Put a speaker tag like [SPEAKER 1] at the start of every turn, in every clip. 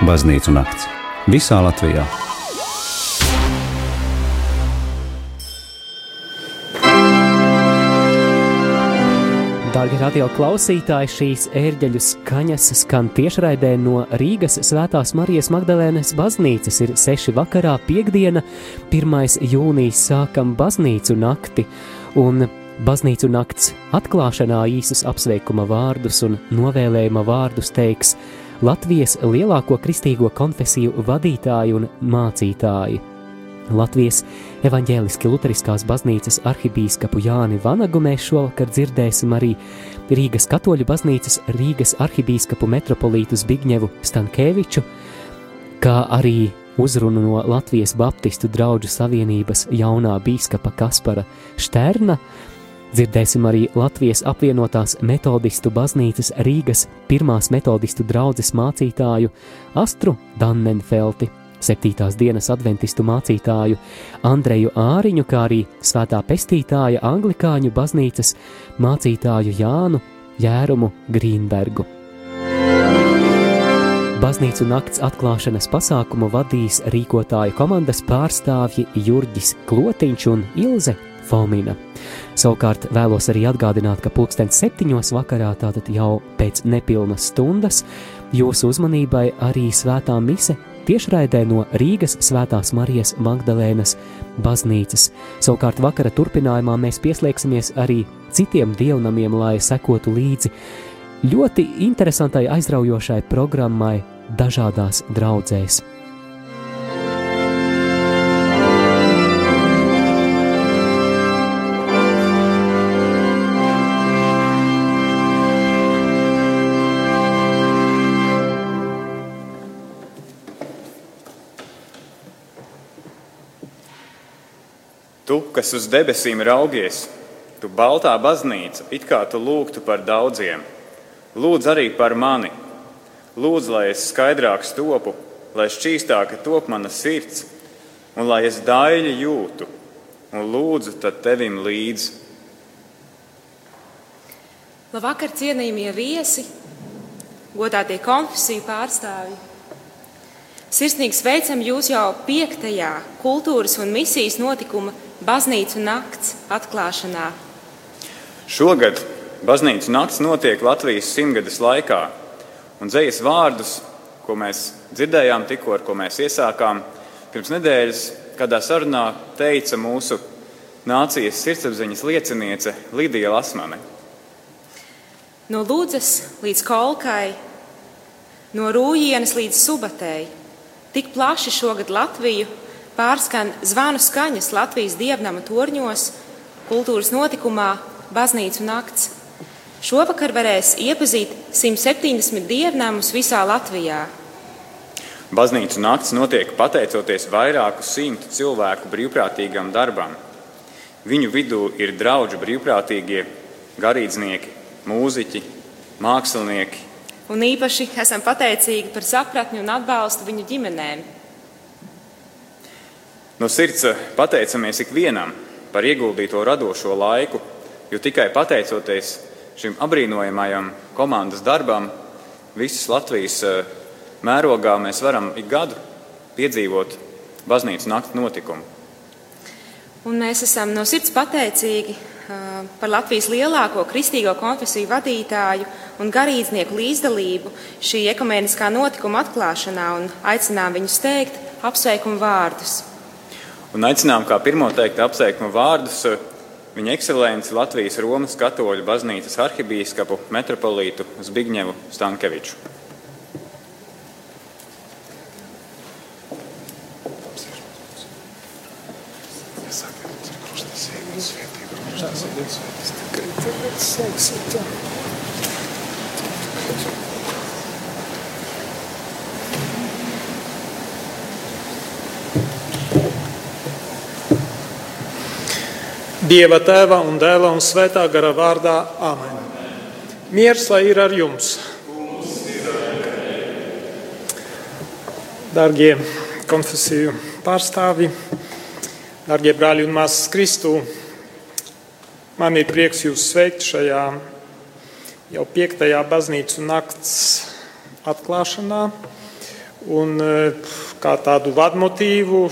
[SPEAKER 1] Baznīcu nakts visā Latvijā.
[SPEAKER 2] Dārgie radio klausītāji, šīs ērģeļu skaņas skan tiešraidē no Rīgas Svētās Marijas Magdalēnes baznīcas. Ir seši vakarā, piekdiena, 1. jūnijas sākam baznīcu nakti, un baznīcu nakts atklāšanā īsus apsveikuma vārdus un novēlējuma vārdus teiks Latvijas lielāko kristīgo konfesiju vadītāji un mācītāji. Latvijas evaņģēliski luteriskās baznīcas arhibīskapu Jāni Vanagu mēs šovakar dzirdēsim arī Rīgas katoļu baznīcas Rīgas arhibīskapu metropolītu Zbigņevu Stankēviču, kā arī uzrunu no Latvijas Baptistu draugu savienības jaunā bīskapa Kaspara Šterna, Dzirdēsim arī Latvijas apvienotās metodistu baznīcas Rīgas pirmās metodistu draudzes mācītāju Astru Dannenfelti, septītās dienas adventistu mācītāju Andreju Āriņu, kā arī svētā pestītāja anglikāņu baznīcas mācītāju Jānu Jērumu Grīnbergu. Baznīcu nakts atklāšanas pasākumu vadīs rīkotāju komandas pārstāvji Jurģis Klotiņš un Ilze Fomina. Savukārt vēlos arī atgādināt, ka pulksten septiņos vakarā, tātad jau pēc nepilnas stundas, jūsu uzmanībai arī svētā mise tiešraidē no Rīgas Svētās Marijas Magdalēnas baznīcas. Savukārt vakara turpinājumā mēs pieslēgsimies arī citiem dievnamiem, lai sekotu līdzi ļoti interesantai aizraujošai programmai dažādās draudzēs.
[SPEAKER 3] Tu, kas uz debesīm raugies, tu baltā baznīca, it kā tu lūgtu par daudziem. Lūdz arī par mani. Lūdz, lai es skaidrāk topu, lai šķīstāka top mana sirds, un lai es daļi jūtu, un lūdzu tad tevim līdzi.
[SPEAKER 4] Labvakar, cienījamie viesi, godātie konfesiju pārstāvji! Sirsnīgi sveicam jūs jau piektajā kultūras un misijas notikuma Baznīcu nakts atklāšanā.
[SPEAKER 3] Šogad Baznīcu nakts notiek Latvijas simtgades laikā, un dzējas vārdus, ko mēs dzirdējām tikko, ar ko mēs iesākām, pirms nedēļas kādā sarunā teica mūsu nācijas sirdsapziņas lieciniece Lidija Lasmane.
[SPEAKER 4] No Lūdzes līdz Kolkai, no Rūjienas līdz Subatei, tik plaši šogad Latviju pārskan zvanu skaņas Latvijas dievnama torņos, kultūras notikumā Baznīcu nakts. Šovakar varēs iepazīt 170 dievnamus visā Latvijā.
[SPEAKER 3] Baznīcu nakts notiek pateicoties vairāku simtu cilvēku brīvprātīgam darbam. Viņu vidū ir draugi brīvprātīgie, garīdznieki, mūziķi, mākslinieki.
[SPEAKER 4] Un īpaši esam pateicīgi par sapratni un atbalstu viņu ģimenēm.
[SPEAKER 3] No sirds pateicamies ikvienam par ieguldīto radošo laiku, jo tikai pateicoties šim apbrīnojamajam komandas darbam, visas Latvijas eh, mērogā mēs varam ik gadu piedzīvot baznīcas nakts notikumu.
[SPEAKER 4] Un mēs esam no sirds pateicīgi uh, par Latvijas lielāko kristīgo konfesiju vadītāju un garīdznieku līdzdalību šī ekumēniskā notikuma atklāšanā un aicinām viņus teikt apsveikumu vārdus
[SPEAKER 3] un aicinām kā pirmo teikt apsveikumu vārdus eh, viņa ekscelenci Latvijas Romas katoļu baznīcas arhibīskapu metropolītu Zbigņevu Stankeviču. Svētību,
[SPEAKER 5] Dieva tēva un dēla un svētā gara vārdā Āmen. Miers lai ir ar jums! Darbie konfesiju pārstāvji, darbie brāļi un māsas Kristū, man ir prieks jūs sveikt šajā jau piektajā baznīcu nakts atklāšanā. Un kā tādu vadmotīvu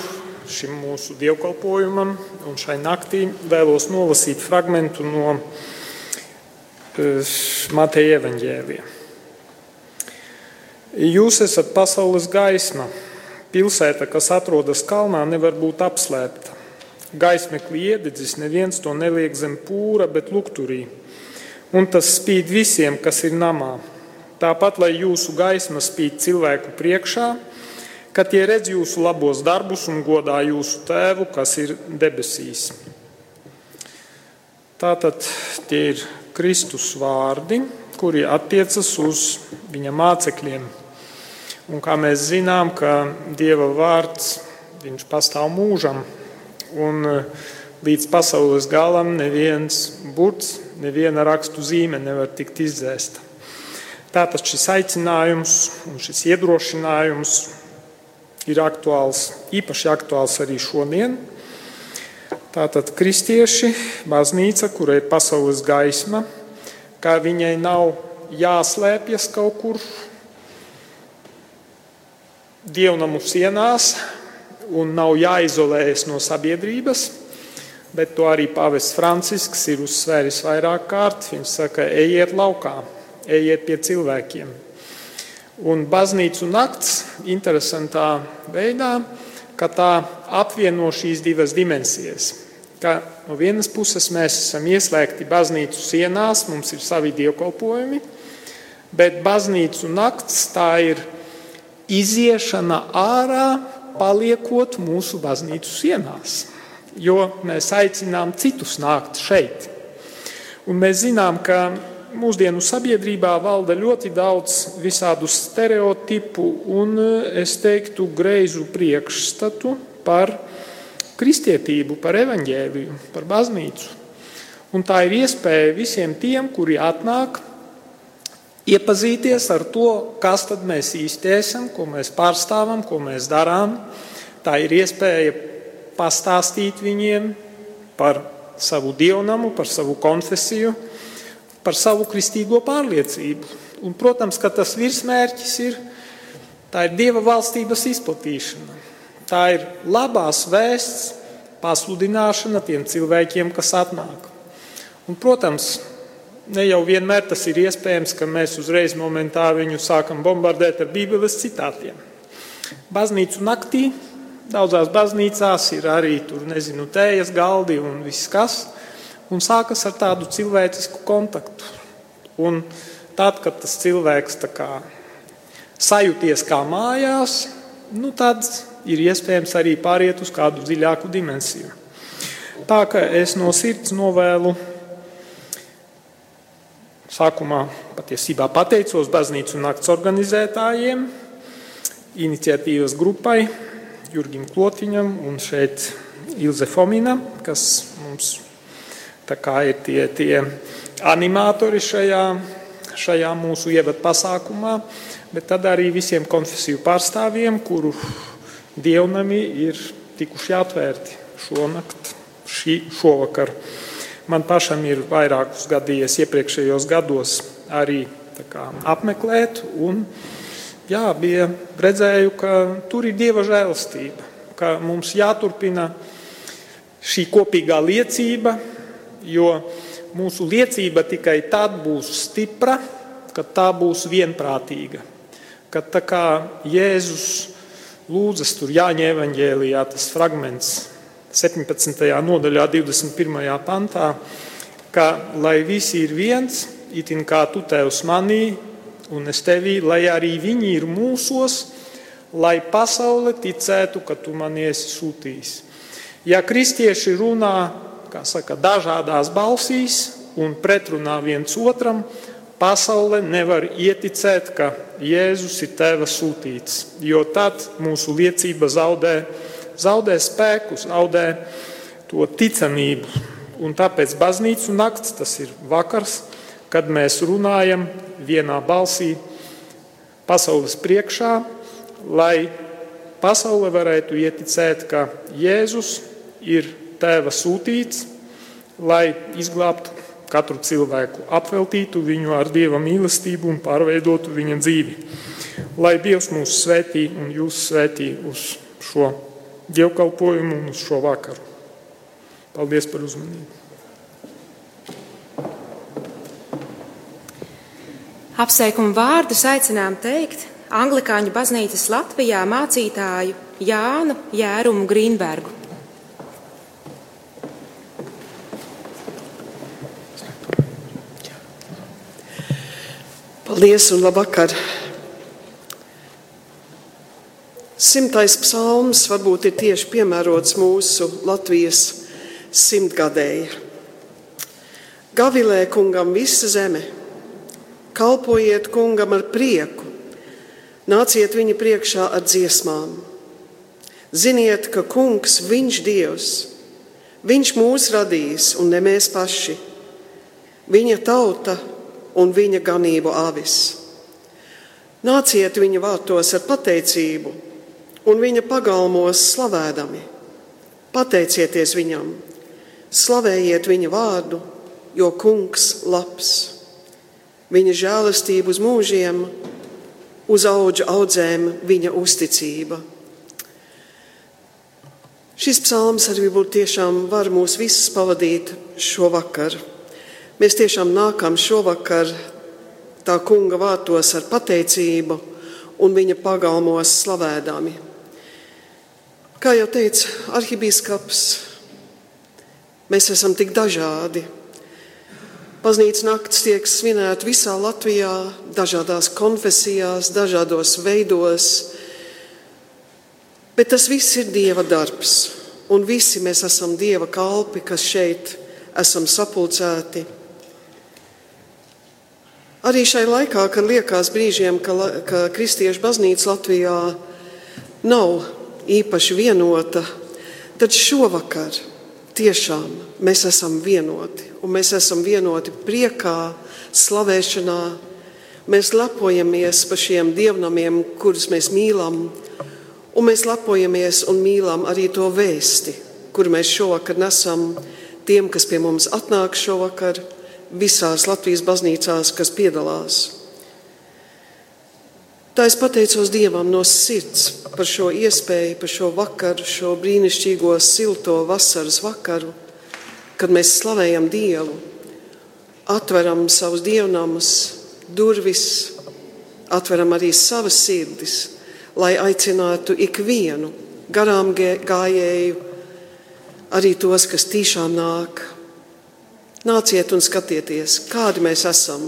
[SPEAKER 5] šim mūsu dievkalpojumam un šai naktī vēlos nolasīt fragmentu no Mateja evaņģēlija. Jūs esat pasaules gaisma. Pilsēta, kas atrodas kalnā, nevar būt apslēpta. Gaismekli iededzis, neviens to neliek zem pūra, bet lukturī. Un tas spīd visiem, kas ir namā. Tāpat, lai jūsu gaisma spīd cilvēku priekšā, ka tie redz jūsu labos darbus un godā jūsu tēvu, kas ir debesīs. Tātad tie ir Kristus vārdi, kuri attiecas uz viņa mācekļiem. Un kā mēs zinām, ka Dieva vārds pastāv mūžam, un e, līdz pasaules galam neviens burts, neviena rakstu zīme nevar tikt izdzēsta. Tātad šis aicinājums un šis iedrošinājums ir aktuāls, īpaši aktuāls arī šodien, Tātad kristieši, baznīca, kurai ir pasaules gaisma, kā viņai nav jāslēpjas kaut kur dievnamu sienās un nav jāizolējas no sabiedrības, bet to arī Pāvests Francisks ir uzsvēris vairāk kārt. Viņš saka, ejiet laukā, ejiet pie cilvēkiem. Un baznīcu nakts interesantā veidā ka tā apvieno šīs divas dimensijas. Ka no vienas puses mēs esam ieslēgti baznīcu sienās, mums ir savi dievkalpojumi, bet baznīcu nakts tā ir iziešana ārā, paliekot mūsu baznīcu sienās. Jo mēs aicinām citus nākt šeit. Un mēs zinām, ka mūsdienu sabiedrībā valda ļoti daudz visādu stereotipu un, es teiktu, greizu priekšstatu par kristietību, par evaņģēliju, par baznīcu. Un tā ir iespēja visiem tiem, kuri atnāk, iepazīties ar to, kas tad mēs īsti esam, ko mēs pārstāvam, ko mēs darām. Tā ir iespēja pastāstīt viņiem par savu dievnamu, par savu konfesiju, par savu kristīgo pārliecību. Un, protams, ka tas virsmērķis ir, ir Dieva valstības izplatīšana. Tā ir labās vēsts pasludināšana tiem cilvēkiem, kas atnāk. Un, protams, ne jau vienmēr tas ir iespējams, ka mēs uzreiz momentā viņu sākam bombardēt ar Bībeles citātiem. Baznīcu naktī daudzās baznīcās ir arī tur, nezinu, tējas galdi un viss kas un sākas ar tādu cilvēcisku kontaktu. Un tad, kad tas cilvēks kā, sajūties kā mājās, nu, tad ir iespējams arī pāriet uz kādu dziļāku dimensiju. Tā kā es no sirds novēlu, sākumā patiesībā pateicos baznīcu nakts organizētājiem, iniciatīvas grupai, Jurgim Klotiņam un šeit Ilze Fomina, kas mums Tā kā ir tie, tie animatori šajā, šajā mūsu ievadu pasākumā, bet tad arī visiem konfesiju pārstāvjiem, kuru dievnami ir tikuši atvērti šonakt, šī, šovakar. Man pašam ir vairākus gadījies iepriekšējos gados arī kā, apmeklēt, un jā, bija redzēju, ka tur ir dieva žēlastība, ka mums jāturpina šī kopīgā liecība, jo mūsu liecība tikai tad būs stipra, kad tā būs vienprātīga. Kad tā kā Jēzus lūdzas tur Jāņa evaņģēlijā, tas fragments 17. nodaļā, 21. pantā, ka lai visi ir viens, itin kā tu tevs manī un es tevī, lai arī viņi ir mūsos, lai pasaule ticētu, ka tu man esi sūtījis. Ja kristieši runā saka, dažādās balsīs un pretrunā viens otram, pasaule nevar ieticēt, ka Jēzus ir tēva sūtīts. Jo tad mūsu liecība zaudē, zaudē spēku, zaudē to ticamību. Un tāpēc baznīcu nakts tas ir vakars, kad mēs runājam vienā balsī pasaules priekšā, lai pasaule varētu ieticēt, ka Jēzus ir tēva sūtīts, lai izglābtu katru cilvēku, apveltītu viņu ar dieva mīlestību un pārveidotu viņa dzīvi. Lai Dievs mūs svētī un jūs svētī uz šo dievkalpojumu un uz šo vakaru. Paldies par uzmanību!
[SPEAKER 4] Apsveikumu vārdus aicinām teikt Anglikāņu baznīcas Latvijā mācītāju Jānu Jērumu Grīnbergu.
[SPEAKER 6] Paldies un labvakar! Simtais psalms varbūt ir tieši piemērots mūsu Latvijas simtgadēji. Gavilē kungam visa zeme, kalpojiet kungam ar prieku, nāciet viņa priekšā ar dziesmām. Ziniet, ka kungs, viņš Dievs, viņš mūs radījis un ne mēs paši, viņa tauta un viņa ganību avis. Nāciet viņa vārtos ar pateicību un viņa pagalmos slavēdami. Pateicieties viņam, slavējiet viņa vārdu, jo kungs labs. Viņa žēlastība uz mūžiem, uz auga audzēm viņa uzticība. Šis psalms arī būtu tiešām var mūs visus pavadīt šovakar. Mēs tiešām nākam šovakar tā kunga vārtos ar pateicību un viņa pagalmos slavēdami. Kā jau teica arhibīskaps, mēs esam tik dažādi. Baznīcas naktis tiek svinēta visā Latvijā, dažādās konfesijās, dažādos veidos, bet tas viss ir Dieva darbs, un visi mēs esam Dieva kalpi, kas šeit esam sapulcēti. Arī šai laikā, kad liekas brīžiem, ka, ka kristiešu baznīca Latvijā nav īpaši vienota, tad šovakar tiešām mēs esam vienoti. Un mēs esam vienoti priekā, slavēšanā. Mēs lepojamies par šiem dievnamiem, kurus mēs mīlam, un mēs lepojamies un mīlam arī to vēsti, kuru mēs šovakar nesam tiem, kas pie mums atnāk šovakar visās Latvijas baznīcās, kas piedalās. Tā es pateicos Dievam no sirds par šo iespēju, par šo vakaru, šo brīnišķīgo, silto vasaras vakaru, kad mēs slavējam Dievu, atveram savus dievnamus, durvis, atveram arī savas sirdis, lai aicinātu ikvienu garām gājēju, arī tos, kas tiešām nāk Nāciet un skatieties, kādi mēs esam,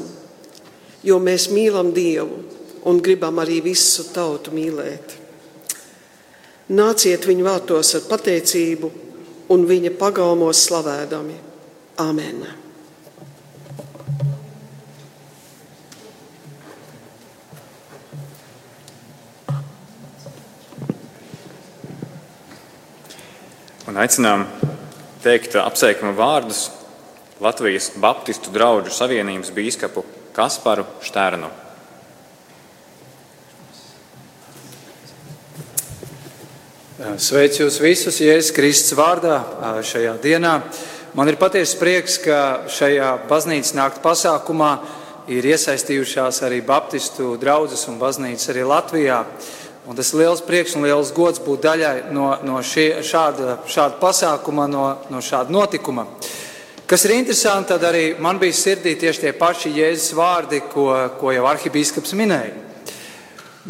[SPEAKER 6] jo mēs mīlam Dievu un gribam arī visu tautu mīlēt. Nāciet viņu vārtos ar pateicību un viņa pagalmos slavēdami. Amen!
[SPEAKER 3] Un aicinām teikt apsveikuma vārdus Latvijas Baptistu draugu savienības bīskapu Kasparu Štērnu.
[SPEAKER 7] Sveicu jūs visus Jēzus Kristus vārdā šajā dienā. Man ir patiesa prieks, ka šajā baznīcas nakts pasākumā ir iesaistījušās arī Baptistu draugas un baznīcas arī Latvijā. Un tas ir liels prieks un liels gods būt daļai no, no šie, šāda, šāda pasākuma, no, no šāda notikuma. Kas ir interesanti, tad arī man bija sirdī tieši tie paši Jēzus vārdi, ko, ko jau arhibīskaps minēja.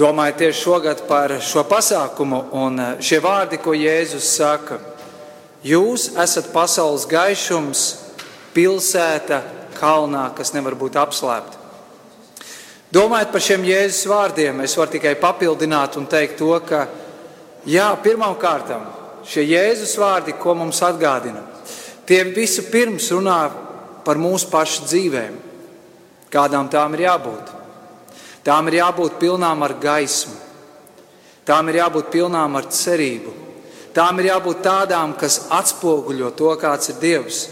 [SPEAKER 7] Domāju tieši šogad par šo pasākumu, un eh, šie vārdi, ko Jēzus saka, jūs esat pasaules gaišums, pilsēta kalnā, kas nevar būt apslēpta. Domājot par šiem Jēzus vārdiem, es varu tikai papildināt un teikt to, ka jā, pirmām kārtām šie Jēzus vārdi, ko mums atgādina, Tie visu pirms runā par mūsu pašu dzīvēm, kādām tām ir jābūt. Tām ir jābūt pilnām ar gaismu, tām ir jābūt pilnām ar cerību, tām ir jābūt tādām, kas atspoguļo to, kāds ir Dievs.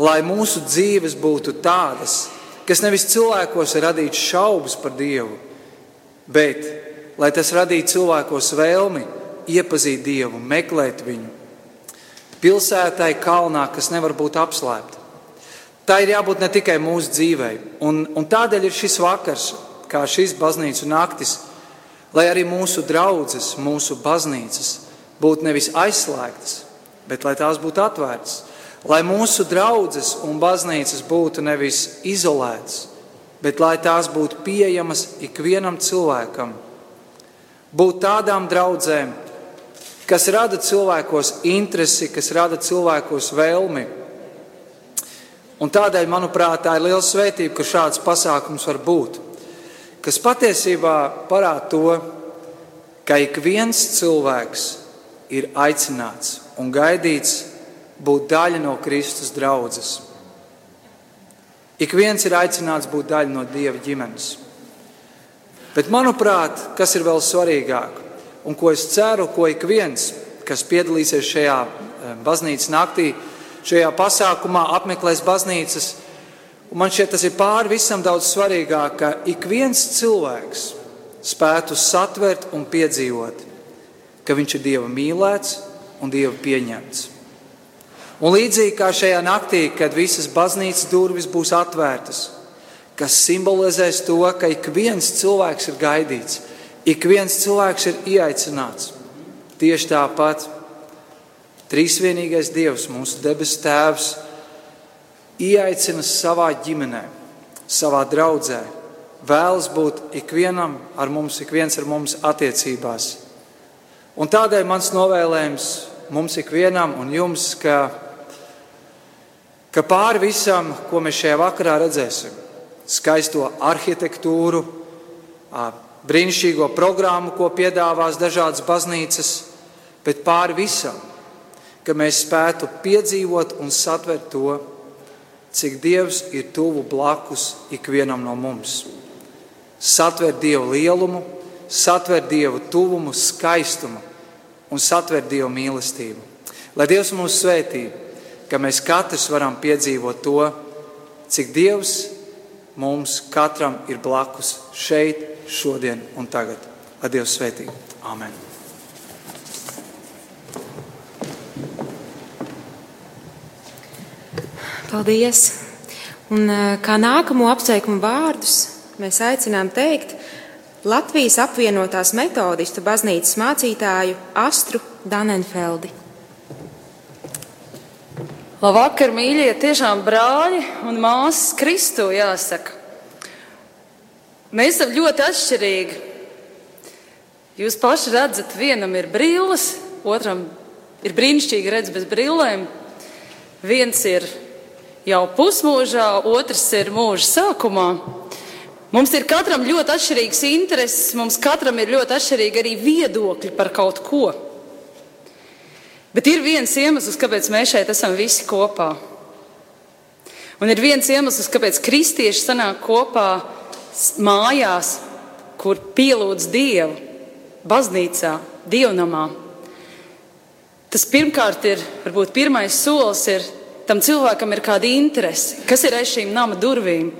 [SPEAKER 7] Lai mūsu dzīves būtu tādas, kas nevis cilvēkos ir radīts šaubas par Dievu, bet lai tas radītu cilvēkos vēlmi iepazīt Dievu, meklēt viņu pilsētai kalnā, kas nevar būt apslēpta. Tā ir jābūt ne tikai mūsu dzīvei. Un, un tādēļ ir šis vakars, kā šīs baznīcu naktis, lai arī mūsu draudzes, mūsu baznīcas būtu nevis aizslēgtas, bet lai tās būtu atvērtas, lai mūsu draudzes un baznīcas būtu nevis izolētas, bet lai tās būtu pieejamas ikvienam cilvēkam. Būt tādām draudzēm, kas rada cilvēkos interesi, kas rada cilvēkos vēlmi. Un tādēļ, manuprāt, tā ir liela svētība, ka šāds pasākums var būt, kas patiesībā parāda to, ka ik viens cilvēks ir aicināts un gaidīts būt daļa no Kristus draudzes. Ik viens ir aicināts būt daļa no Dieva ģimenes. Bet, manuprāt, kas ir vēl svarīgāk, un ko es ceru, ko ik viens, kas piedalīsies šajā baznīcas naktī, šajā pasākumā, apmeklēs baznīcas, un man šķiet, tas ir pāri visam daudz svarīgāk, ka ik viens cilvēks spētu satvert un piedzīvot, ka viņš ir Dieva mīlēts un Dieva pieņemts. Un līdzīgi kā šajā naktī, kad visas baznīcas durvis būs atvērtas, kas simbolizēs to, ka ik viens cilvēks ir gaidīts, ik viens cilvēks ir ieaicināts. Tieši tāpat trīsvienīgais Dievs, mūsu debesu Tēvs, ieaicina savā ģimenē, savā draudzē, vēlas būt ikvienam ar mums, ik viens ar mums attiecībās. Un tādēļ mans novēlējums mums ikvienam un jums, ka, ka pāri visam, ko mēs šajā vakarā redzēsim, skaisto arhitektūru, brīnišķīgo programmu, ko piedāvās dažādas baznīcas, bet pāri visam, ka mēs spētu piedzīvot un satvert to, cik Dievs ir tuvu blakus ikvienam no mums. Satvert Dievu lielumu, satvert Dievu tuvumu, skaistumu un satvert Dievu mīlestību. Lai Dievs mūs svētī, ka mēs katrs varam piedzīvot to, cik Dievs mums katram ir blakus šeit, šodien un tagad. Lai Dievs svētī. Amen.
[SPEAKER 4] Paldies! Un, eh, kā nākamo apsveikumu vārdus mēs aicinām teikt Latvijas apvienotās metodistu baznīcas mācītāju Astru Danenfeldi.
[SPEAKER 8] Labvakar, mīļie, tiešām brāļi un māsas Kristu jāsaka. Mēs esam ļoti atšķirīgi. Jūs paši redzat, vienam ir brilles, otram ir brīnišķīgi redzes bez brillēm. Viens ir jau pusmūžā, otrs ir mūža sākumā. Mums ir katram ļoti atšķirīgs intereses, mums katram ir ļoti atšķirīgi arī viedokļi par kaut ko. Bet ir viens iemesls, kāpēc mēs šeit esam visi kopā. Un ir viens iemesls, kāpēc kristieši sanāk kopā mājās, kur pielūdz Dievu, baznīcā, dievnamā. Tas pirmkārt ir, varbūt pirmais solis ir tam cilvēkam ir kāda interese, kas ir aiz šīm nama durvīm,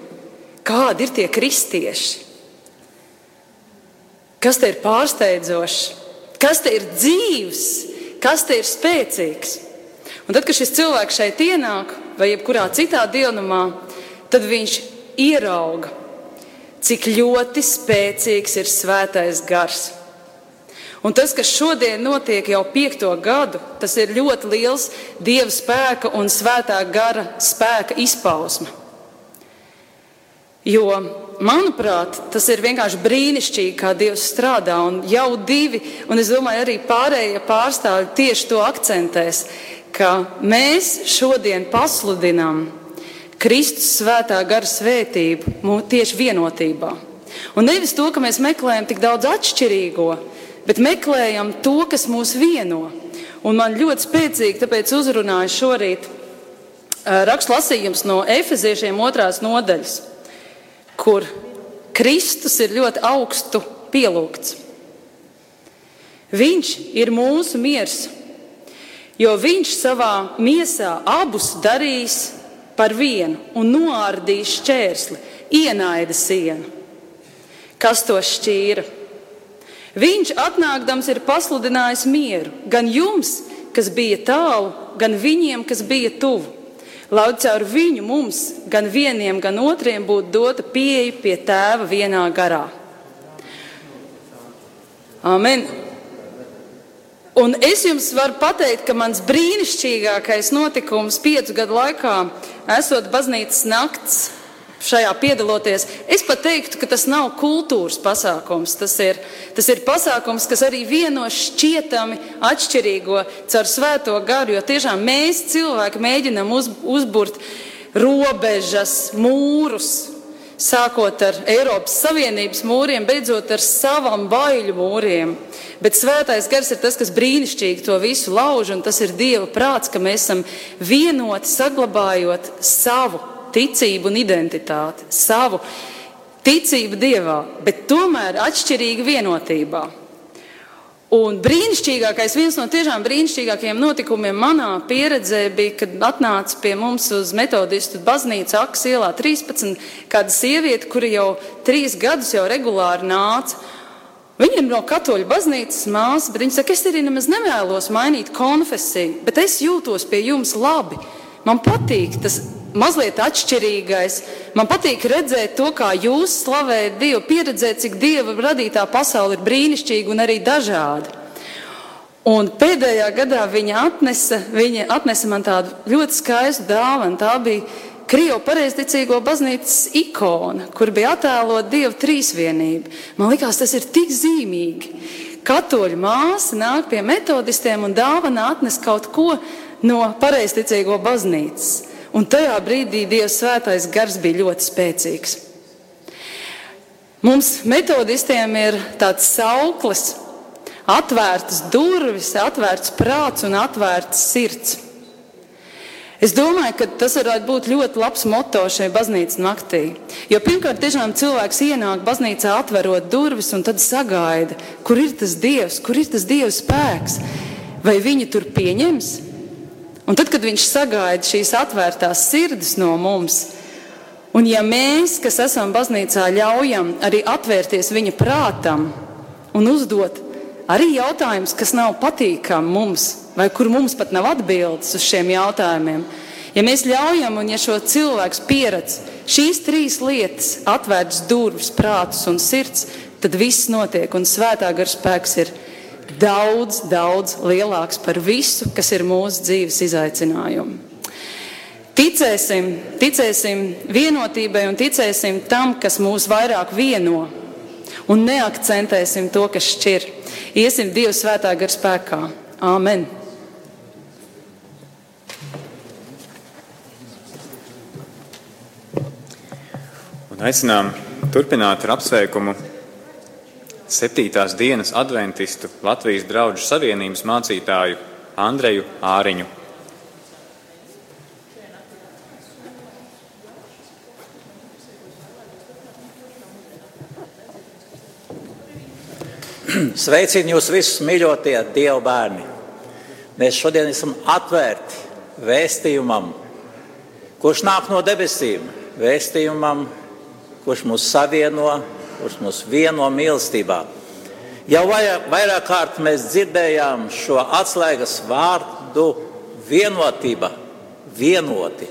[SPEAKER 8] kādi ir tie kristieši, kas te ir pārsteidzoši, kas te ir dzīves, kas te ir spēcīgs. Un tad, kad šis cilvēks šeit ienāk, vai jebkurā citā dienumā, tad viņš ierauga, cik ļoti spēcīgs ir svētais gars. Un tas, kas šodien notiek jau piekto gadu, tas ir ļoti liels dieva spēka un svētā gara spēka izpausme. Jo, manuprāt, tas ir vienkārši brīnišķīgi, kā Dievs strādā. Un jau divi, un es domāju, arī pārējie pārstāvji tieši to akcentēs, ka mēs šodien pasludinām Kristus svētā gara svētību tieši vienotībā. Un nevis to, ka mēs meklējam tik daudz atšķirīgo, bet meklējam to, kas mūs vieno. Un man ļoti spēcīgi tāpēc uzrunāja šorīt rakstlasījums no Efeziešiem otrās nodaļas kur Kristus ir ļoti augstu pielūgts. Viņš ir mūsu miers, jo viņš savā miesā abus darīs par vienu un noārdīs šķērsli, ienaida sienu. Kas to šķīra? Viņš atnākdams ir pasludinājis mieru gan jums, kas bija tālu, gan viņiem, kas bija tuvu. lai caur viņu mums, gan vieniem, gan otriem, būtu dota pieeja pie tēva vienā garā. Amen! Un es jums varu pateikt, ka mans brīnišķīgākais notikums piecu gadu laikā, esot baznīcas nakts, šajā piedaloties, es pat teiktu, ka tas nav kultūras pasākums. Tas ir, tas ir pasākums, kas arī vieno šķietami atšķirīgo caur svēto garu, jo tiešām mēs cilvēki mēģinam uz, uzburt robežas, mūrus, sākot ar Eiropas Savienības mūriem, beidzot ar savam baiļu mūriem. Bet svētais gars ir tas, kas brīnišķīgi to visu lauž, un tas ir Dieva prāts, ka mēs esam vienoti, saglabājot savu ticību un identitāti, savu ticību Dievā, bet tomēr atšķirīgi vienotībā. Un brīnišķīgākais, viens no tiešām brīnišķīgākajiem notikumiem manā pieredzē bija, kad atnāca pie mums uz metodistu baznīcu Akas ielā 13 kāda sieviete, kura jau trīs gadus jau regulāri nāca. Viņa ir no katoļu baznīcas māsa, bet viņa saka, es arī nemaz nevēlos mainīt konfesiju, bet es jūtos pie jums labi. Man patīk tas mazliet atšķirīgais. Man patīk redzēt to, kā jūs slavējat Dievu, pieredzēt, cik Dieva radītā pasaule ir brīnišķīga un arī dažāda. Un pēdējā gadā viņa atnesa, viņa atnesa man tādu ļoti skaistu dāvanu. Tā bija Krievu pareizticīgo baznīcas ikona, kur bija attēlot Dieva trīsvienību. Man liekas, tas ir tik zīmīgi. Katoļu māsa nāk pie metodistiem un dāvana atnes kaut ko no pareizticīgo baznīcas. Un tajā brīdī Dieva svētais gars bija ļoti spēcīgs. Mums metodistiem ir tāds sauklis, atvērtas durvis, atvērts prāts un atvērts sirds. Es domāju, ka tas varētu būt ļoti labs moto šai baznīcas naktī. Jo pirmkārt, tiešām cilvēks ienāk baznīcā, atverot durvis un tad sagaida, kur ir tas dievs, kur ir tas dievs spēks. Vai viņi tur pieņems? Un tad, kad viņš sagaida šīs atvērtās sirdis no mums, un ja mēs, kas esam baznīcā, ļaujam arī atvērties viņa prātam un uzdot arī jautājumus, kas nav patīkami mums, vai kur mums pat nav atbildes uz šiem jautājumiem, ja mēs ļaujam un ja šo cilvēku pieredz šīs trīs lietas, atvērtas durvis, prātus un sirds, tad viss notiek un svētā gara spēks ir daudz, daudz lielāks par visu, kas ir mūsu dzīves izaicinājumi. Ticēsim, ticēsim vienotībai un ticēsim tam, kas mūs vairāk vieno, un neakcentēsim to, kas šķir. Iesim Dieva svētā gara spēkā. Āmen!
[SPEAKER 3] Un aicinām turpināt ar apsveikumu septītās dienas adventistu Latvijas draugu savienības mācītāju Andreju Āriņu.
[SPEAKER 9] Sveicinu jūs visus, mīļotie Dieva bērni! Mēs šodien esam atvērti vēstījumam, kurš nāk no debesīm, vēstījumam, kurš mūs savieno kurš mūs vieno mīlestībā. Jau vairāk kārt mēs dzirdējām šo atslēgas vārdu vienotība, vienoti.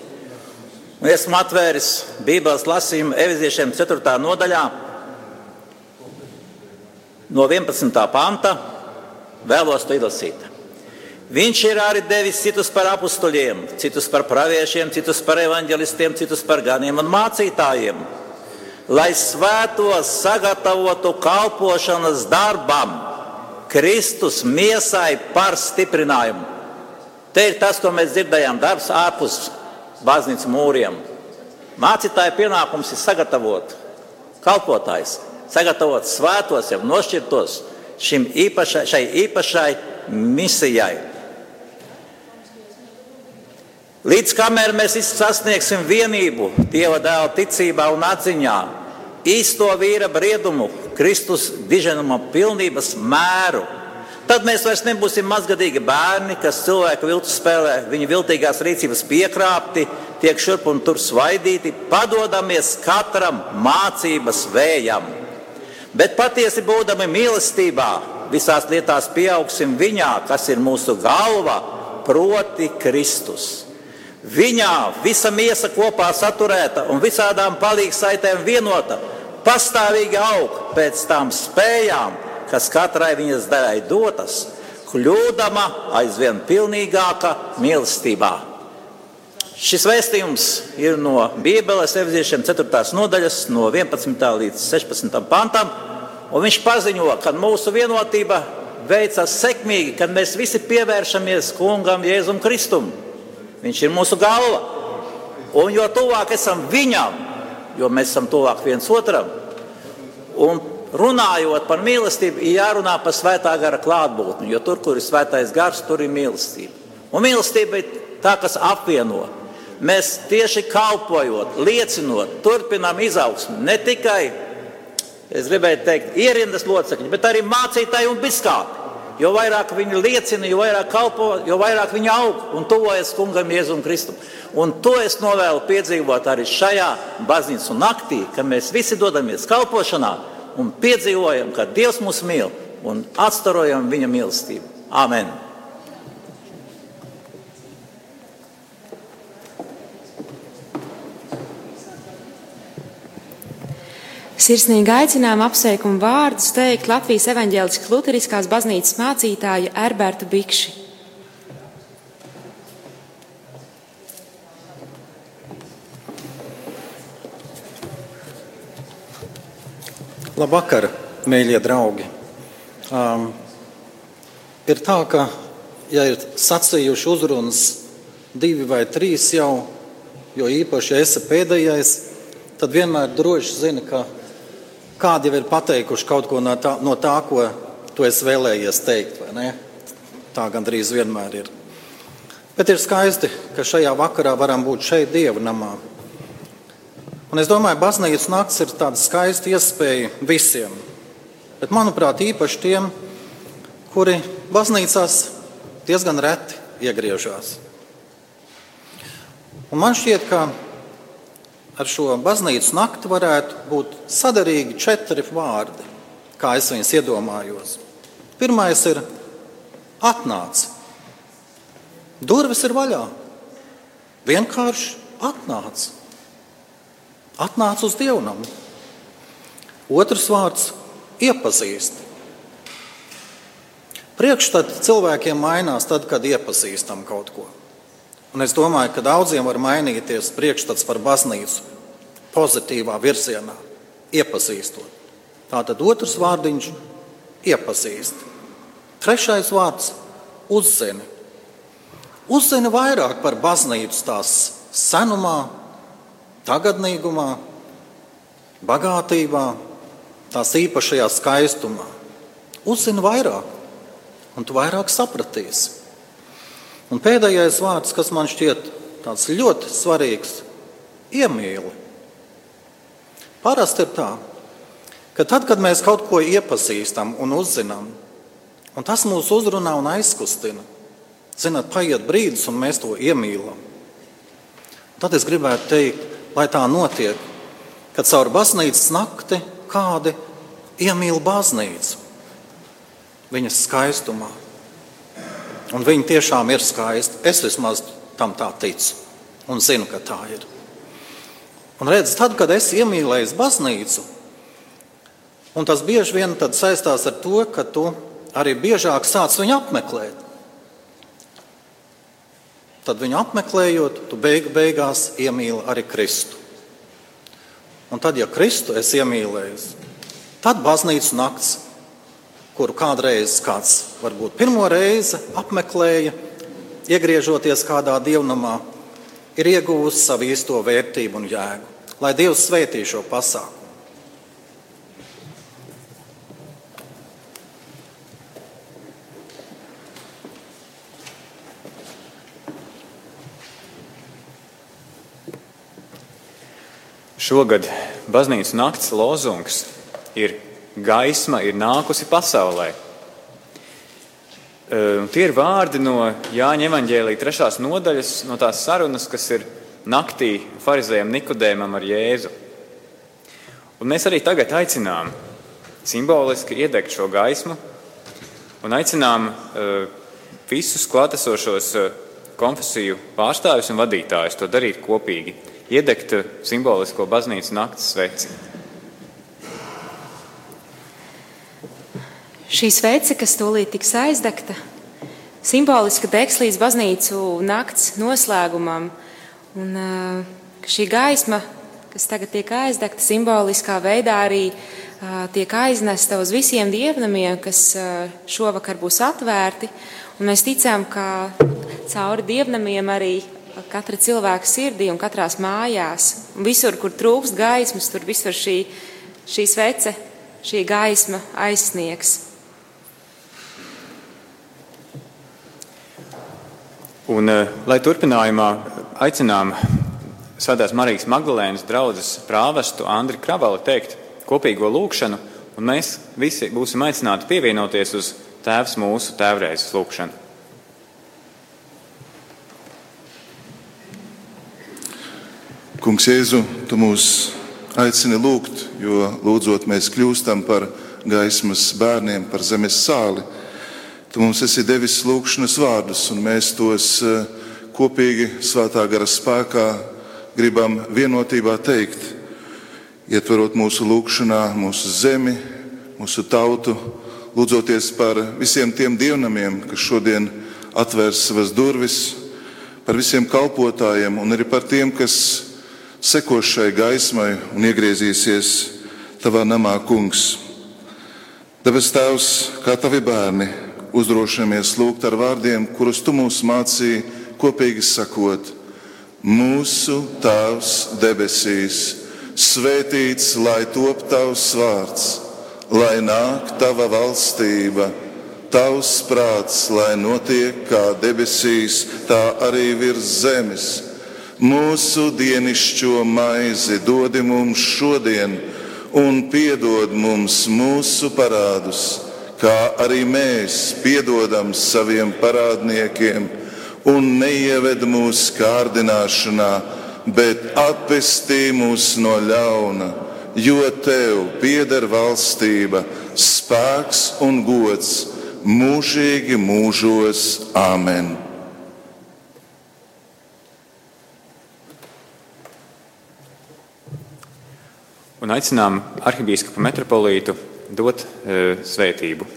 [SPEAKER 9] Un esmu atvēris Bībeles lasījumu Eviziešiem 4. nodaļā no 11. panta. Vēlos to izlasīt. Viņš ir arī devis citus par apstuļiem, citus par praviešiem, citus par evaņģelistiem, citus par ganiem un mācītājiem lai svētos sagatavotu kalpošanas darbam, Kristus miesai par stiprinājumu. Te ir tas, ko mēs dzirdējām, darbs ārpus baznīcas mūriem. Mācītāja pienākums ir sagatavot kalpotājs, sagatavot svētos, jau nošķirtos šim īpašai, šai īpašai misijai. Līdz kamēr mēs sasniegsim vienību Dieva dēla ticībā un atziņā, īsto vīra briedumu, Kristus diženuma pilnības mēru, tad mēs vairs nebūsim mazgadīgi bērni, kas cilvēku viltu spēlē, viņa viltīgās rīcības piekrāpti, tiek šurp un tur svaidīti, padodamies katram mācības vējam. Bet patiesi būdami mīlestībā, visās lietās pieaugsim viņā, kas ir mūsu galva, proti Kristus. Viņā visa miesa kopā saturēta un visādām palīgsaitēm vienota, pastāvīgi aug pēc tām spējām, kas katrai viņas daļai dotas, kļūdama aizvien pilnīgāka mīlestībā. Šis vēstījums ir no Bībeles evizīšiem 4. nodaļas, no 11. līdz 16. pantam. Viņš paziņo, ka mūsu vienotība veicas sekmīgi, kad mēs visi pievēršamies kungam Jēzum Kristum. Viņš ir mūsu galva. Un jo tuvāk esam viņam, jo mēs esam tuvāk viens otram. Un runājot par mīlestību, ir jārunā par svētā gara klātbūtni, jo tur, kur ir svētais gars, tur ir mīlestība. Un mīlestība ir tā, kas apvieno. Mēs tieši kalpojot, liecinot, turpinām izaugsmu ne tikai, es gribēju teikt, ierindas locekļi, bet arī mācītāji un biskāpi. Jo vairāk viņi liecina, jo vairāk kalpo, jo vairāk viņi aug un tuvojas kungam Jēzum Kristum. Un to es novēlu piedzīvot arī šajā baznīcas naktī, kad mēs visi dodamies kalpošanā un piedzīvojam, ka Dievs mūs mīl un atstarojam viņa mīlestību. Amen!
[SPEAKER 4] Sirsnīgi aicinām apsveikumu vārdus teikt Latvijas evaņģēliskās Lutheriskās baznīcas mācītāja Erberta Bikši.
[SPEAKER 10] Labvakar, mīļie draugi! Um, ir tā, ka, ja ir sacījuši uzrunas divi vai trīs jau, jo īpaši esi pēdējais, tad vienmēr droši zini, ka kādi jau ir pateikuši kaut ko no tā, no tā ko tu esi vēlējies teikt. Tā gandrīz vienmēr ir. Bet ir skaisti, ka šajā vakarā varam būt šeit, Dieva namā. Un es domāju, ka baznīcas nakts ir tāda skaista iespēja visiem. Bet, manuprāt, īpaši tiem, kuri baznīcās diezgan reti iegriežas. Un man šķiet, ka ar šo baznīcas nakti varētu būt sadarīgi četri vārdi, kā es viņus iedomājos. Pirmais ir atnāc. Durvis ir vaļā. Vienkārši atnāc. Atnāc uz dievnamu. Otrs vārds - iepazīst. Priekšstats cilvēkiem mainās tad, kad iepazīstam kaut ko. Un es domāju, ka daudziem var mainīties priekšstats par baznīcu pozitīvā virzienā, iepazīstot. Tātad otrs vārdiņš - iepazīst. Trešais vārds - uzzini. Uzzini vairāk par baznīcu tās senumā, tagadnīgumā, bagātībā, tās īpašajā skaistumā. Uzzini vairāk, un tu vairāk sapratīsi. Un pēdējais vārds, kas man šķiet ļoti svarīgs, iemīli. Parasti ir tā, ka tad, kad mēs kaut ko iepazīstam un uzzinām, un tas mūs uzrunā un aizkustina, zinot, paiet brīdis, un mēs to iemīlam. Tad es gribētu teikt, lai tā notiek, kad caur baznīcas nakti kādi iemīl baznīcu viņas skaistumā. Un viņi tiešām ir skaisti. Es vismaz tam tā ticu un zinu, ka tā ir. Un redz, tad, kad es iemīlēju baznīcu, un tas bieži vien saistās ar to, ka tu arī biežāk sāc viņu apmeklēt. Tad viņu apmeklējot, tu beig, beigās iemīli arī Kristu. Un tad, ja Kristu es iemīlēju, tad baznīcas nakts, kuru kādreiz kāds varbūt pirmo reizi apmeklēja, iegriežoties kādā dievnamā, ir ieguvusi savu īsto vērtību un jēgu. Lai Dievs svētī šo pasākumu.
[SPEAKER 3] Šogad baznīcas nakts lozungs ir gaisma ir nākusi pasaulē. Tie ir vārdi no Jāņa Evanģēlīja trešās nodaļas, no tās sarunas, kas ir naktī farizējam Nikodēmam ar Jēzu. Un mēs arī tagad aicinām simboliski iedegt šo gaismu un aicinām visus klātesošos konfesiju pārstāvjus un vadītājus to darīt kopīgi, iedegt simbolisko baznīcas naktas sveci.
[SPEAKER 4] Šī svece, kas tūlīt tiks aizdegta, simboliski degs līdz baznīcu nakts noslēgumam. Un, šī gaisma, kas tagad tiek aizdegta, simboliskā veidā arī tiek aiznesta uz visiem dievnamiem, kas šovakar būs atvērti. Un mēs ticam, ka cauri dievnamiem arī katra cilvēka sirdī un katrās mājās, un visur, kur trūkst gaismas, tur visur šī, šī svece, šī gaisma aizsniegs.
[SPEAKER 3] Un, eh, lai turpinājumā aicinām Svētās Marijas Magdalēnas draugas prāvestu Andri Kravalu teikt kopīgo lūgšanu, un mēs visi būsim aicināti pievienoties uz Tēvs mūsu tēvreizes lūgšanu.
[SPEAKER 11] Kungs, Jēzu, tu mūs aicini lūgt, jo lūdzot mēs kļūstam par gaismas bērniem, par zemes sāli. Tu mums esi devis lūgšanas vārdus, un mēs tos eh, kopīgi svētā gara spēkā gribam vienotībā teikt, ietverot mūsu lūgšanā, mūsu zemi, mūsu tautu, lūdzoties par visiem tiem dievnamiem, kas šodien atvērs savas durvis, par visiem kalpotājiem un arī par tiem, kas sekos šai gaismai un iegriezīsies tavā namā, kungs. Debes Tēvs, kā tavi bērni, uzdrošinamies lūgt ar vārdiem, kurus tu mums mācīji, kopīgi sakot: Mūsu Tēvs debesīs, svētīts lai top tavs vārds, lai nāk tava valstība, tavs prāts, lai notiek kā debesīs, tā arī virs zemes. Mūsu dienascho maizi dod mums šodien, un piedod mums mūsu parādus kā arī mēs piedodam saviem parādniekiem, un neieved mūsu kārdināšanā, bet atpestī mūs no ļauna, jo tev pieder valstība, spēks un gods mūžīgi mūžos. Āmen!
[SPEAKER 3] Un aicinām arhibīskapu metropolītu dot e, svētību.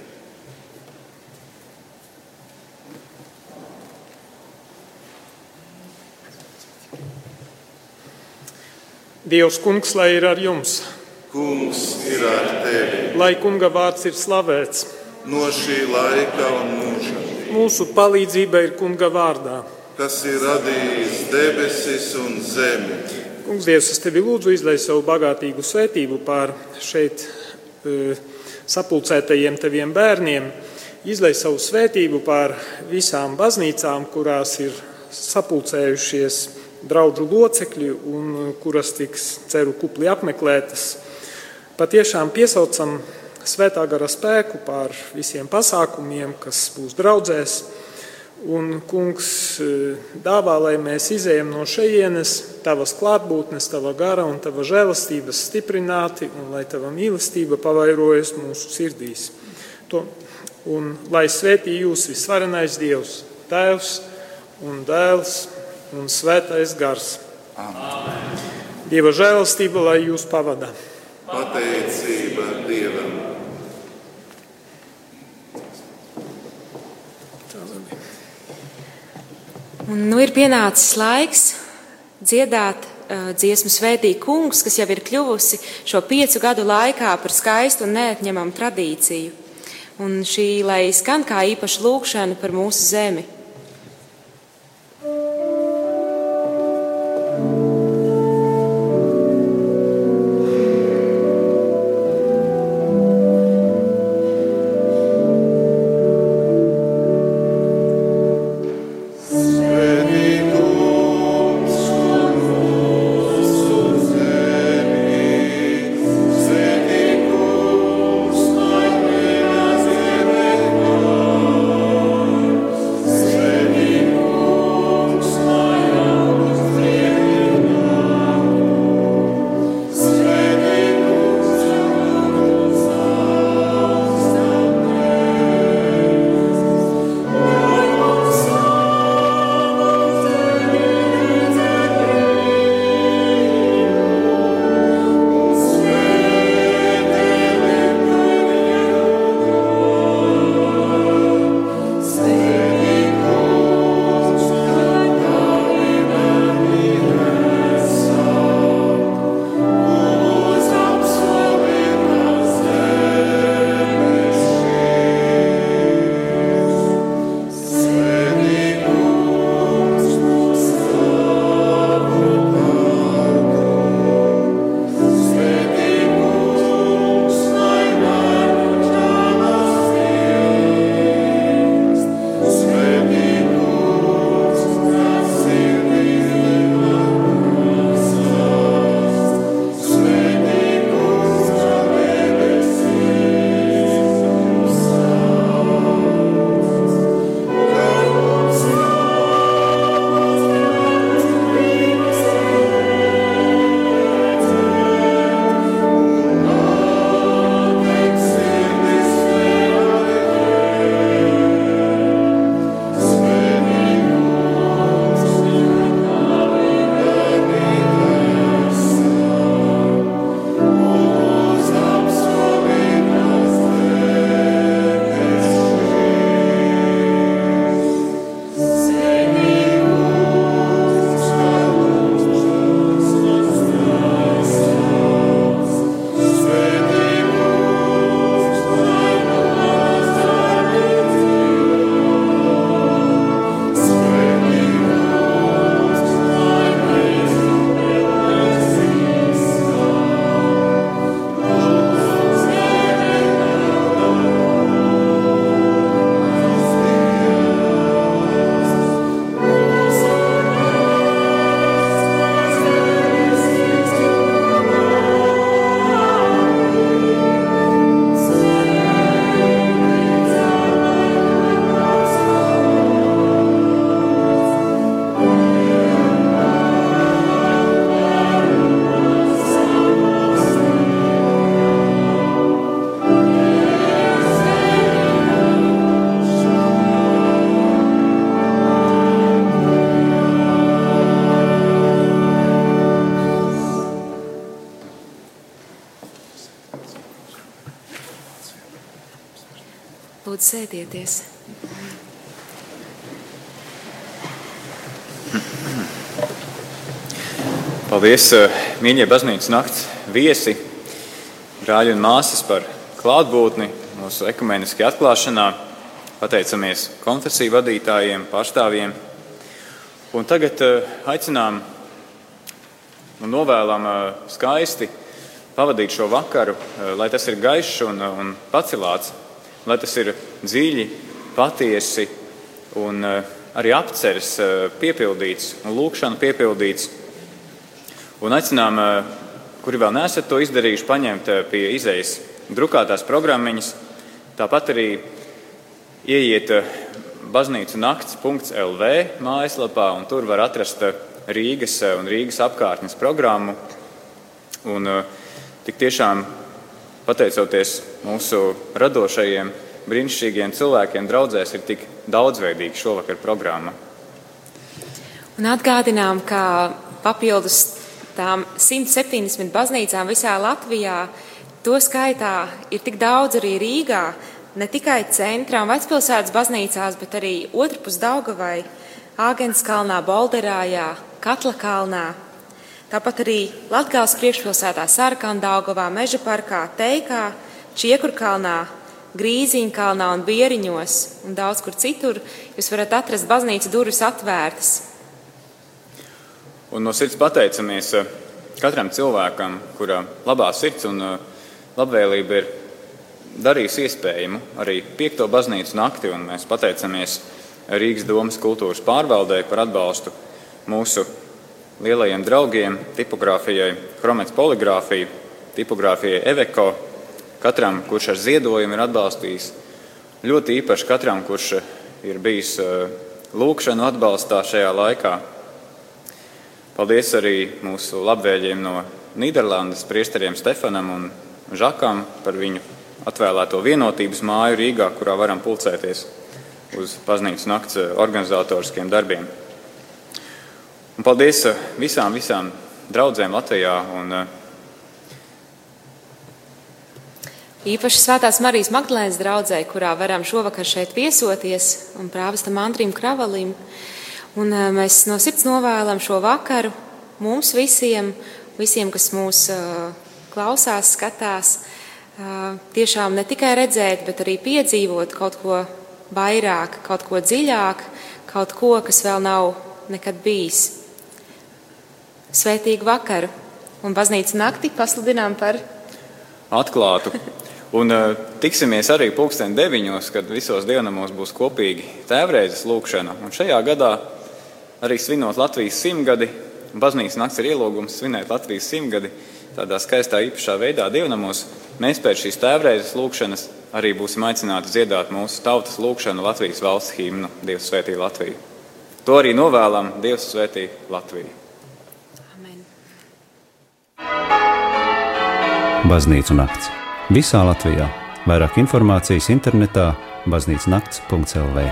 [SPEAKER 5] Dievs, kungs, lai ir ar jums.
[SPEAKER 11] Kungs ir ar tevi.
[SPEAKER 5] Lai kunga vārds ir slavēts.
[SPEAKER 11] No šī laika un mūža.
[SPEAKER 5] Mūsu palīdzība ir kunga vārdā.
[SPEAKER 11] Kas ir radījis debesis un zemi.
[SPEAKER 5] Kungs, Dievs, es tevi lūdzu izlai savu bagātīgu svētību pār šeit sapulcētajiem teviem bērniem, izlai savu svētību pār visām baznīcām, kurās ir sapulcējušies draugu locekļi un kuras tiks, ceru, kupli apmeklētas. Patiešām piesaucam svētā gara spēku pār visiem pasākumiem, kas būs draudzēs Un, kungs, e, dāvā, lai mēs izējām no šejienes, tavas klātbūtnes, tava gara un tava žēlastības stiprināti, un lai tava mīlestība pavairojas mūsu sirdīs. To, un lai svētī jūs visvarenais Dievs, Tēvs un Dēls un Svētais Gars. Amen. Dieva žēlastība, lai jūs pavadā.
[SPEAKER 11] Pateicība Dievam!
[SPEAKER 4] Un nu ir pienācis laiks dziedāt uh, dziesmu Svētī kungs, kas jau ir kļuvusi šo piecu gadu laikā par skaistu un neatņemamu tradīciju. Un šī, lai skan kā īpaša lūkšana par mūsu zemi. Lūdzu, sēdieties!
[SPEAKER 3] Paldies, eh, mīļie baznīcas nakts viesi, brāļi un māsas par klātbūtni mūsu ekumeniskajā atklāšanā. Pateicamies konfesiju vadītājiem, pārstāvjiem. Un tagad eh, aicinām un novēlam eh, skaisti pavadīt šo vakaru, lai tas ir gaišs un, un pacelāts, lai tas ir dziļi, patiesi un arī apceres piepildīts un lūkšana piepildīts. Un aicinām, kuri vēl neesat to izdarījuši, paņemt pie izējas drukātās programmiņas, tāpat arī ieiet baznīcu nakts.lv mājaslapā, un tur var atrast Rīgas un Rīgas apkārtnes programmu. Un, tik tiešām pateicoties mūsu radošajiem, brīnišķīgiem cilvēkiem, draudzēs ir tik daudzveidīga šovakar programma.
[SPEAKER 4] Un atgādinām, ka papildus tām 170 baznīcām visā Latvijā, to skaitā ir tik daudz arī Rīgā, ne tikai centrā un vecpilsētas baznīcās, bet arī otrpus Daugavai, Āgenskalnā, Bolderājā, Katlakalnā. Tāpat arī Latgāles priekšpilsētā Sarkandaugavā, Meža parkā, Teikā, Čiekurkalnā, Grīziņkalnā un Bieriņos un daudz kur citur jūs varat atrast baznīcas durvis atvērtas.
[SPEAKER 3] Un no sirds pateicamies katram cilvēkam, kura labā sirds un labvēlība ir darījusi iespējamu arī piekto baznīcu nakti, un mēs pateicamies Rīgas domas kultūras pārvaldē par atbalstu mūsu lielajiem draugiem, tipogrāfijai, Chromets poligrāfija, tipogrāfijai Eveko, katram, kurš ar ziedojumu ir atbalstījis, ļoti īpaši katram, kurš ir bijis lūkšanu atbalstā šajā laikā. Paldies arī mūsu labvēlīgiem no Nīderlandes priesteriem Stefanam un Žakam par viņu atvēlēto vienotības māju Rīgā, kurā varam pulcēties uz baznīcas nakts organizatoriskiem darbiem. Un paldies visām, visām draudzēm Latvijā. Un,
[SPEAKER 4] Īpaši Svētās Marijas Magdalēnas draudzē, kurā varam šovakar šeit viesoties, un prāvestam Andrim Kravalim. Un mēs no sirds novēlam šo vakaru mums visiem, visiem kas mūs klausās, skatās, tiešām ne tikai redzēt, bet arī piedzīvot kaut ko vairāk, kaut ko dziļāk, kaut ko, kas vēl nav nekad bijis. Svētīgu vakaru un baznīcas nakti pasludinām par
[SPEAKER 3] atklātu. Un uh, tiksimies arī pulksten deviņos, kad visos dienamos būs kopīgi tēvreizes lūkšana. Un šajā gadā arī svinot Latvijas simtgadi, baznīcas nakts ir ielūgums svinēt Latvijas simtgadi tādā skaistā īpašā veidā dievnamos. Mēs pēc šīs tēvreizes lūkšanas arī būsim aicināti dziedāt mūsu tautas lūkšanu Latvijas valsts himnu Dievs svētī Latviju. To arī novēlam Dievs svētī Latviju.
[SPEAKER 1] Baznīcu nakts visā Latvijā. Vairāk informācijas internetā baznīcas nakts.lv.